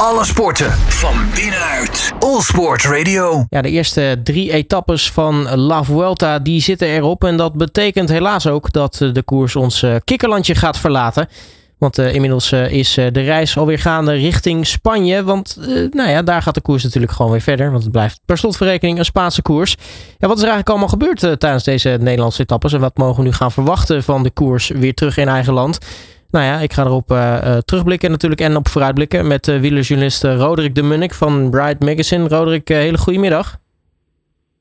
Alle sporten van binnenuit. All Sport Radio. Ja, de eerste drie etappes van La Vuelta die zitten erop. En dat betekent helaas ook dat de koers ons uh, kikkerlandje gaat verlaten. Want uh, inmiddels is de reis alweer gaande richting Spanje. Want nou ja, daar gaat de koers natuurlijk gewoon weer verder. Want het blijft per slotverrekening een Spaanse koers. Ja, wat is er eigenlijk allemaal gebeurd tijdens deze Nederlandse etappes? En wat mogen we nu gaan verwachten van de koers weer terug in eigen land? Nou ja, ik ga erop terugblikken natuurlijk en op vooruitblikken met uh, wielerjournalist Roderick de Munnik van Bright Magazine. Roderick, hele goede middag.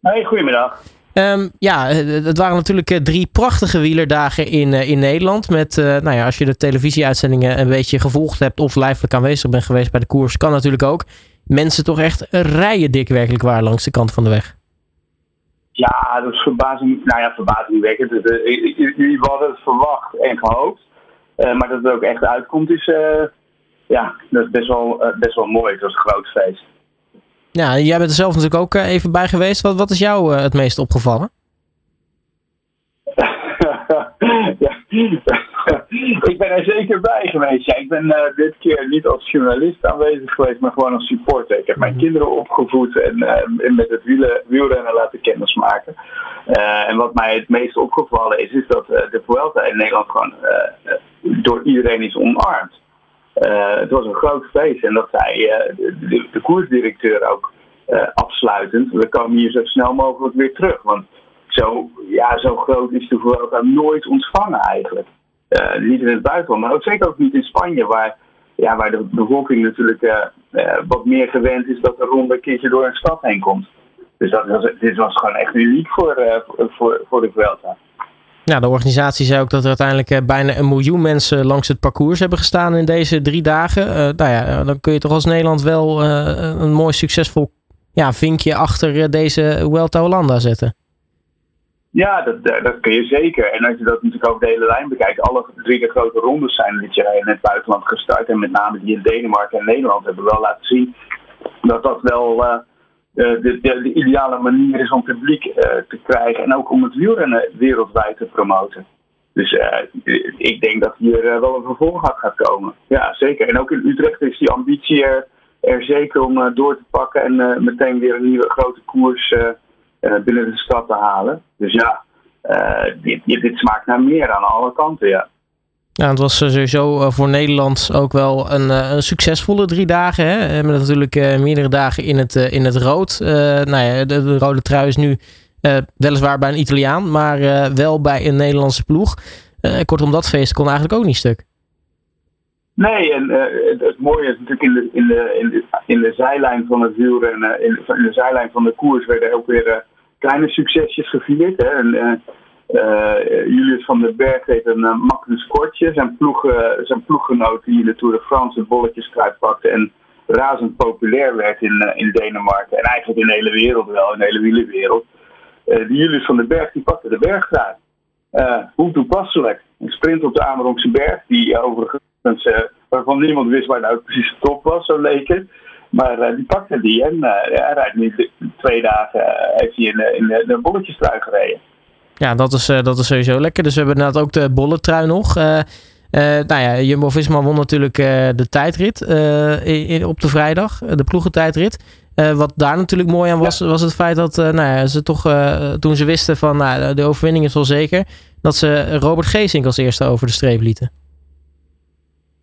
Hey, goedemiddag. Um, ja, het waren natuurlijk drie prachtige wielerdagen in, in Nederland. Met, nou ja, als je de televisieuitzendingen een beetje gevolgd hebt of lijfelijk aanwezig bent geweest bij de koers, kan natuurlijk ook. Mensen toch echt rijen dik werkelijk waar langs de kant van de weg. Ja, dat is verbazing, nou ja, verbazingwekkend. Jullie hadden het verwacht en gehoopt. Uh, maar dat het ook echt uitkomt is, ja, dat is best wel, best wel mooi. Het was een groot feest. Ja, jij bent er zelf natuurlijk ook even bij geweest. Wat, wat is jou uh, het meest opgevallen? ja, ik ben er zeker bij geweest. Ja, ik ben uh, dit keer niet als journalist aanwezig geweest, maar gewoon als supporter. Ik heb mijn kinderen opgevoed en, uh, en met het wielen, wielrennen laten kennismaken. en wat mij het meest opgevallen is, is dat de Vuelta in Nederland gewoon door iedereen is omarmd. Uh, het was een groot feest en dat zei de, de, koersdirecteur ook uh, afsluitend. We komen hier zo snel mogelijk weer terug. Want zo, ja, zo groot is de Vuelta nooit ontvangen eigenlijk. niet in het buitenland, maar ook zeker ook niet in Spanje, waar, ja, waar de bevolking natuurlijk wat meer gewend is dat er rond een keertje door een stad heen komt. Dus dat was, dit was gewoon echt uniek voor, voor, voor de Vuelta. Ja, de organisatie zei ook dat er uiteindelijk bijna een miljoen mensen langs het parcours hebben gestaan in deze drie dagen. Uh, nou ja, dan kun je toch als Nederland wel een mooi succesvol ja, vinkje achter deze Vuelta Hollanda zetten. Ja, dat, dat kun je zeker. En als je dat natuurlijk over de hele lijn bekijkt, alle drie de grote rondes zijn dit jaar in het buitenland gestart. En met name die in Denemarken en Nederland hebben wel laten zien dat dat wel de, de, de, ideale manier is om publiek uh, te krijgen. En ook om het wielrennen wereldwijd te promoten. Dus uh, ik denk dat hier wel een vervolg gaat komen. Ja, zeker. En ook in Utrecht is die ambitie er, er zeker om door te pakken en meteen weer een nieuwe grote koers binnen de stad te halen. Dus ja, dit, dit smaakt naar meer aan alle kanten, ja. Ja, het was sowieso voor Nederland ook wel een, een succesvolle drie dagen. Hè? Met natuurlijk meerdere dagen in het, in het rood. nou ja, de, de, rode trui is nu weliswaar bij een Italiaan, maar wel bij een Nederlandse ploeg. kortom, dat feest kon eigenlijk ook niet stuk. Nee, en het, het, mooie is natuurlijk in de, in de, in de, zijlijn van het wielrennen, in, in de zijlijn van de koers werden ook weer kleine succesjes gevierd. Hè? En, Julius van den Berg deed een uh, makkelijk kortje. Zijn, ploeg, uh, zijn ploeggenoot die in de Tour de France het bolletjestruit pakte en razend populair werd in, in Denemarken. En eigenlijk in de hele wereld wel, in de hele wielerwereld. die Julius van den Berg die pakte de bergtrui. hoe toepasselijk. Een sprint op de Amerongse berg, die overigens, waarvan niemand wist waar nou precies de top was, zo leek het. Maar die pakte die en hij rijdt nu twee dagen, heeft hij in, in de, de bolletjestrui gereden. Ja, dat is, uh, dat is sowieso lekker. Dus we hebben inderdaad ook de bolletrui nog. Uh, uh, nou ja, Jumbo-Visma won natuurlijk de tijdrit in, op de vrijdag. De ploegentijdrit. wat daar natuurlijk mooi aan was, ja. was het feit dat nou ja, ze toch, toen ze wisten van nou, de overwinning is wel zeker, dat ze Robert Geesink als eerste over de streep lieten.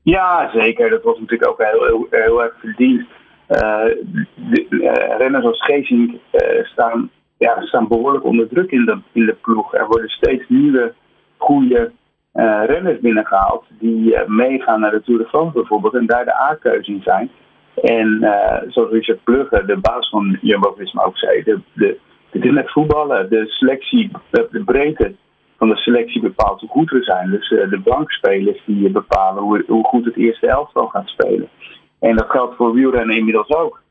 Ja, zeker. Dat was natuurlijk ook heel, heel, heel erg verdiend. de, renners als Geesink staan ja, staan behoorlijk onder druk in de, in de ploeg. Er worden steeds nieuwe, goede uh, renners binnengehaald die uh, meegaan naar de Tour de France bijvoorbeeld en daar de A-keuze in zijn. En uh, zoals Richard Plugge, de baas van Jumbo-Visma ook zei, de, de, het net voetballen. De selectie, de breedte van de selectie bepaalt hoe goed we zijn. Dus de bankspelers die bepalen hoe, hoe goed het eerste elftal gaat spelen. En dat geldt voor wielrennen inmiddels ook.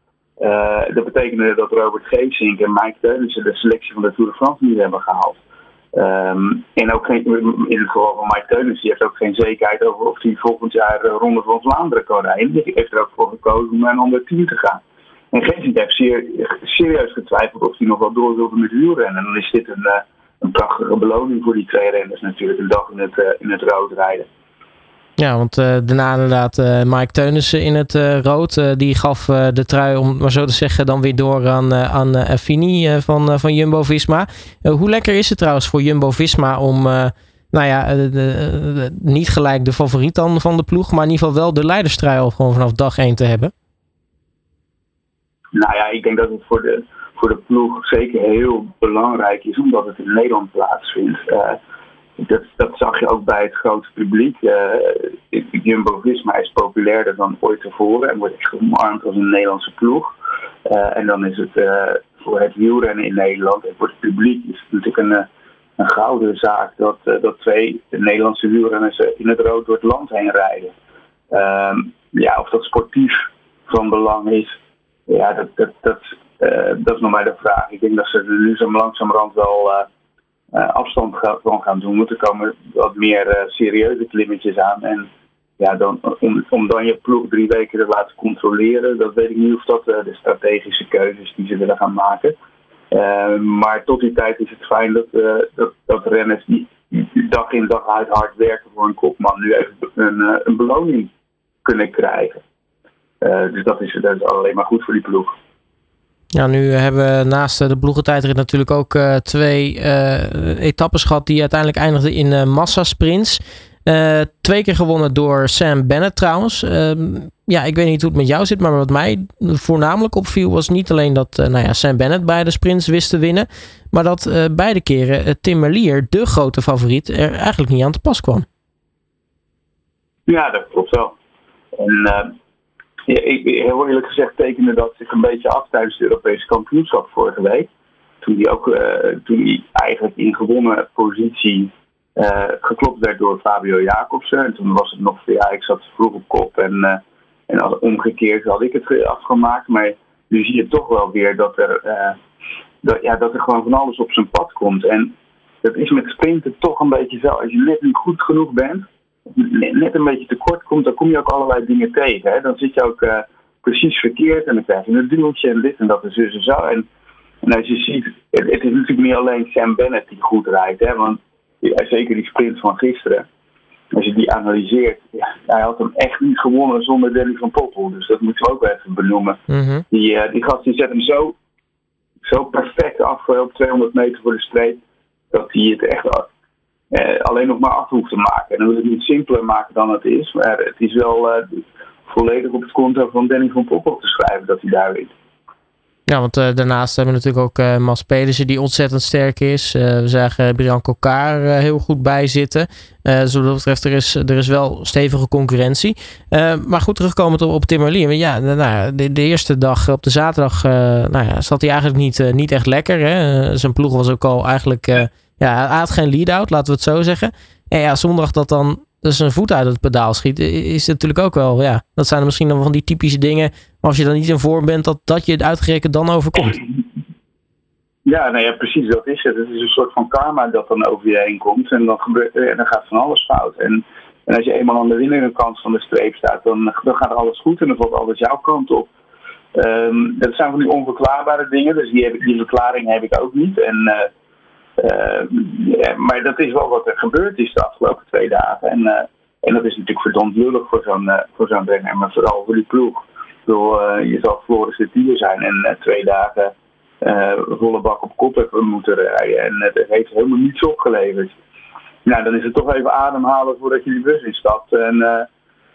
Uh, dat betekende dat Robert Geesink en Mike Teunissen de selectie van de Tour de France niet hebben gehaald. Um, en ook geen, in het geval van Mike Teunissen, die heeft ook geen zekerheid over of hij volgend jaar de Ronde van Vlaanderen kan rijden. Die heeft er ook voor gekozen om naar een ander team te gaan. En Geesink heeft zeer, serieus getwijfeld of hij nog wel door wilde met wielrennen. En dan is dit een, uh, een prachtige beloning voor die twee renners natuurlijk, een dag in het, uh, in het rood rijden. Ja, want daarna inderdaad Mike Teunissen in het rood. die gaf de trui, om maar zo te zeggen, dan weer door aan, aan van, van Jumbo-Visma. hoe lekker is het trouwens voor Jumbo-Visma om nou ja, niet gelijk de favoriet dan van de ploeg, maar in ieder geval wel de leiderstrui al gewoon vanaf dag 1 te hebben? Nou ja, ik denk dat het voor de, voor de ploeg zeker heel belangrijk is, omdat het in Nederland plaatsvindt. Dat, dat zag je ook bij het grote publiek. Uh, Jumbo-Visma is populairder dan ooit tevoren en wordt echt omarmd als een Nederlandse ploeg. Uh, en dan is het voor het wielrennen in Nederland en voor het publiek is het natuurlijk een, een gouden zaak dat, dat twee Nederlandse wielrenners in het rood door het land heen rijden. Ehm, ja, of dat sportief van belang is, ja, dat, dat, dat, dat is nog maar de vraag. Ik denk dat ze er nu zo langzamerhand wel afstand van gaan doen. Er komen wat meer serieuze klimmetjes aan. En ja, dan, om, dan je ploeg drie weken te laten controleren, dat weet ik niet of dat de strategische keuzes die ze willen gaan maken. maar tot die tijd is het fijn dat, dat, renners die dag in dag uit hard werken voor een kopman nu even een, een beloning kunnen krijgen. Dus dat is, dat is alleen maar goed voor die ploeg. Ja, nu hebben we naast de ploegentijdrit natuurlijk ook uh, twee uh, etappes gehad die uiteindelijk eindigden in uh, massasprints. twee keer gewonnen door Sam Bennett trouwens. Ehm, ja, ik weet niet hoe het met jou zit, maar wat mij voornamelijk opviel was niet alleen dat nou ja, Sam Bennett beide sprints wist te winnen, maar dat beide keren Tim Merlier, de grote favoriet, er eigenlijk niet aan te pas kwam. Ja, dat klopt wel. En ja, ik, heel eerlijk gezegd tekende dat zich een beetje af tijdens het Europese kampioenschap vorige week. Toen hij ook uh, toen hij eigenlijk in gewonnen positie uh, geklopt werd door Fabio Jacobsen. En toen was het nog, ja, ik zat vroeg op kop en, uh, en omgekeerd had ik het afgemaakt. Maar nu zie je toch wel weer dat er, dat, ja, dat er gewoon van alles op zijn pad komt. En dat is met sprinten toch een beetje zo. Als je net niet goed genoeg bent, net een beetje tekort komt, dan kom je ook allerlei dingen tegen. Hè? Dan zit je ook uh, precies verkeerd en dan krijg je een duwtje en dit en dat en zo en zo. En, en als je ziet, het, het, is natuurlijk niet alleen Sam Bennett die goed rijdt, hè? want ja, zeker die sprint van gisteren. Als je die analyseert, ja, hij had hem echt niet gewonnen zonder Danny van Poppel. Dus dat moeten we ook wel even benoemen. Mhm. die, uh, die gast die zet hem zo, zo perfect af op 200 meter voor de streep. Dat hij het echt eh, alleen nog maar af te maken. En dan wil ik het niet simpeler maken dan het is, maar het is wel uh, volledig op het konto van Danny van Poppel te schrijven dat hij daar wint. Ja, want uh, daarnaast hebben we natuurlijk ook uh, Mas Pedersen die ontzettend sterk is. We zagen Brian Kokar heel goed bij zitten. dus wat dat betreft, er is, er is wel stevige concurrentie. maar goed, terugkomend op, op Timmerlier. Ja, nou, de, de, eerste dag op de zaterdag nou ja, zat hij eigenlijk niet, niet echt lekker. Hè? zijn ploeg was ook al eigenlijk ja, hij had geen lead-out, laten we het zo zeggen. En ja, zondag dat dan dus een voet uit het pedaal schiet, is natuurlijk ook wel, ja, dat zijn misschien dan van die typische dingen. Als je dan niet in vorm bent, dat, dat je het uitgerekend dan overkomt. Ja, nou ja, precies dat is het. Het is een soort van karma dat dan over je heen komt. En dan, gebeurt, en dan gaat van alles fout. En, en als je eenmaal aan de winnende kant van de streep staat, dan, dan gaat alles goed en dan valt alles jouw kant op. Um, dat zijn van die onverklaarbare dingen, dus die, heb, die verklaring heb ik ook niet. En ja, maar dat is wel wat er gebeurd is de afgelopen twee dagen. En, uh, en dat is natuurlijk verdomd lullig voor zo'n uh, voor zo'n renner, maar vooral voor die ploeg. Bedoel, je zal Floris de zijn en twee dagen volle bak op kop hebben moeten rijden. En het heeft helemaal niets opgeleverd. Nou, dan is het toch even ademhalen voordat je die bus instapt. En,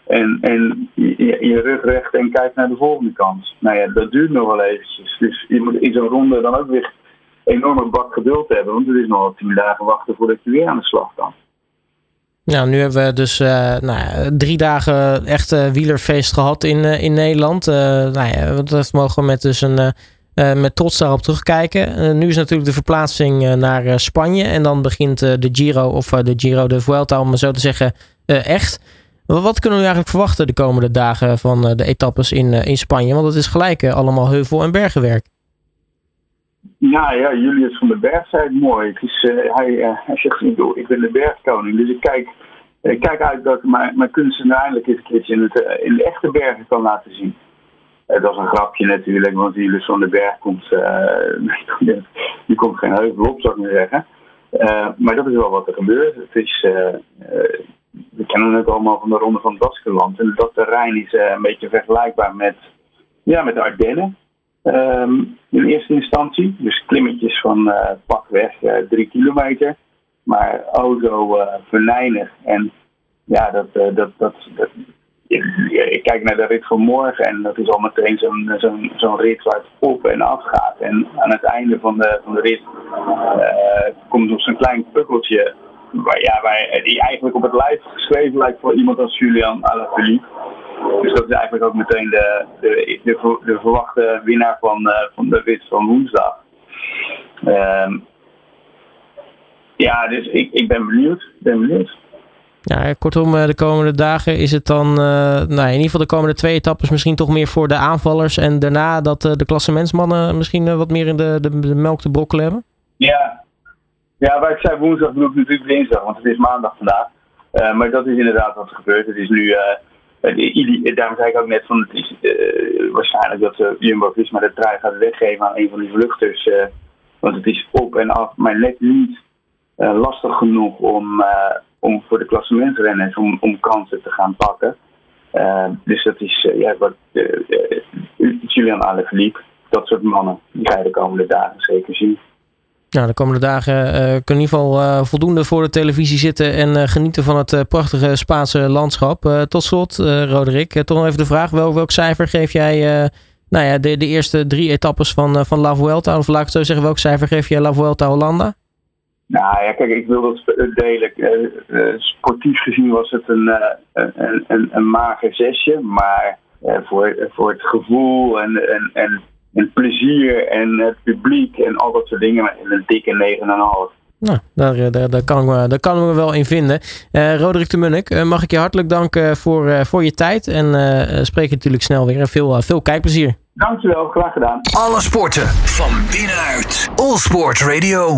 en, en je, rug recht en kijkt naar de volgende kans. Nou ja, dat duurt nog wel eventjes. Dus je moet in zo'n ronde dan ook weer enorme bak geduld hebben. Want het is nog tien dagen wachten voordat je weer aan de slag kan. Ja, nu hebben we dus uh, nou, drie dagen echt uh, wielerfeest gehad in, uh, in Nederland. nou ja, dat mogen we met, dus een, met trots daarop terugkijken. nu is natuurlijk de verplaatsing naar Spanje. En dan begint de Giro, of de Giro de Vuelta, om zo te zeggen, echt. Wat kunnen we eigenlijk verwachten de komende dagen van de etappes in, in Spanje? Want het is gelijk allemaal heuvel- en bergenwerk. Ja, ja, Julius van den Berg zei het mooi. Het is, uh, hij, uh, hij zegt, ik ben de bergkoning. Dus ik kijk, ik kijk uit dat mijn, mijn kunsten eindelijk eens een keertje in, het, uh, in de echte bergen kan laten zien. dat is een grapje natuurlijk, want Julius van den Berg komt, die komt geen heuvel op, zou ik maar zeggen. maar dat is wel wat er gebeurt. Het is, kennen het allemaal van de Ronde van Baskeland. En dat terrein is een beetje vergelijkbaar met, ja, met de Ardennen. Ehm, in eerste instantie. Dus klimmetjes van pakweg drie kilometer. Maar o zo venijnig. En ja, dat, dat, dat, dat ik, kijk naar de rit van morgen en dat is al meteen zo'n zo'n zo'n rit waar het op en af gaat. En aan het einde van de, van de rit uh, komt nog zo'n klein pukkeltje waar, ja, die eigenlijk op het lijf geschreven lijkt voor iemand als Julian Alaphilippe. Dus dat is eigenlijk ook meteen de, de, de, de verwachte winnaar van, uh, van de rit van woensdag. Uh, ja, dus ik, ik ben benieuwd. ben benieuwd. Ja, kortom, eh, de komende dagen is het dan, uh, nou, in ieder geval de komende twee etappes misschien toch meer voor de aanvallers. En daarna dat uh, de klassementsmannen misschien wat meer in de, de, de, melk te brokkelen hebben? Ja. ja, waar ik zei woensdag bedoel ik natuurlijk dinsdag, want het is maandag vandaag. maar dat is inderdaad wat er gebeurt. Het is nu, daarom zei ik ook net van het is waarschijnlijk dat Jumbo-Visma de trui gaat weggeven aan een van die vluchters. want het is op en af, maar net niet lastig genoeg om om voor de klassementsrenners om, om kansen te gaan pakken. Dus dat is uh, ja, wat uh, Julian Alaphilippe, dat soort mannen, die ga je de komende dagen zeker zien. Nou, de komende dagen kun je in ieder geval voldoende voor de televisie zitten en genieten van het prachtige Spaanse landschap. tot slot, Roderick, toch nog even de vraag: wel, welk cijfer geef jij nou ja, de, de eerste drie etappes van, van La Vuelta? Of laat ik het zo zeggen, welk cijfer geef je La Vuelta Hollanda? Nou ja, kijk, ik wil dat delen. Uh, sportief gezien was het een, uh, een, een, een, mager zesje. Maar voor, voor het gevoel en, en, en, en plezier en het publiek en al dat soort dingen een dikke 9,5. Nou, daar, daar, daar, kan ik me, daar kan ik me wel in vinden. Uh, Roderick de Munnik, mag ik je hartelijk danken voor, uh, voor je tijd. En uh, spreek je natuurlijk snel weer. En veel, veel kijkplezier. Dankjewel, graag gedaan. Alle sporten van binnenuit. All Sport Radio.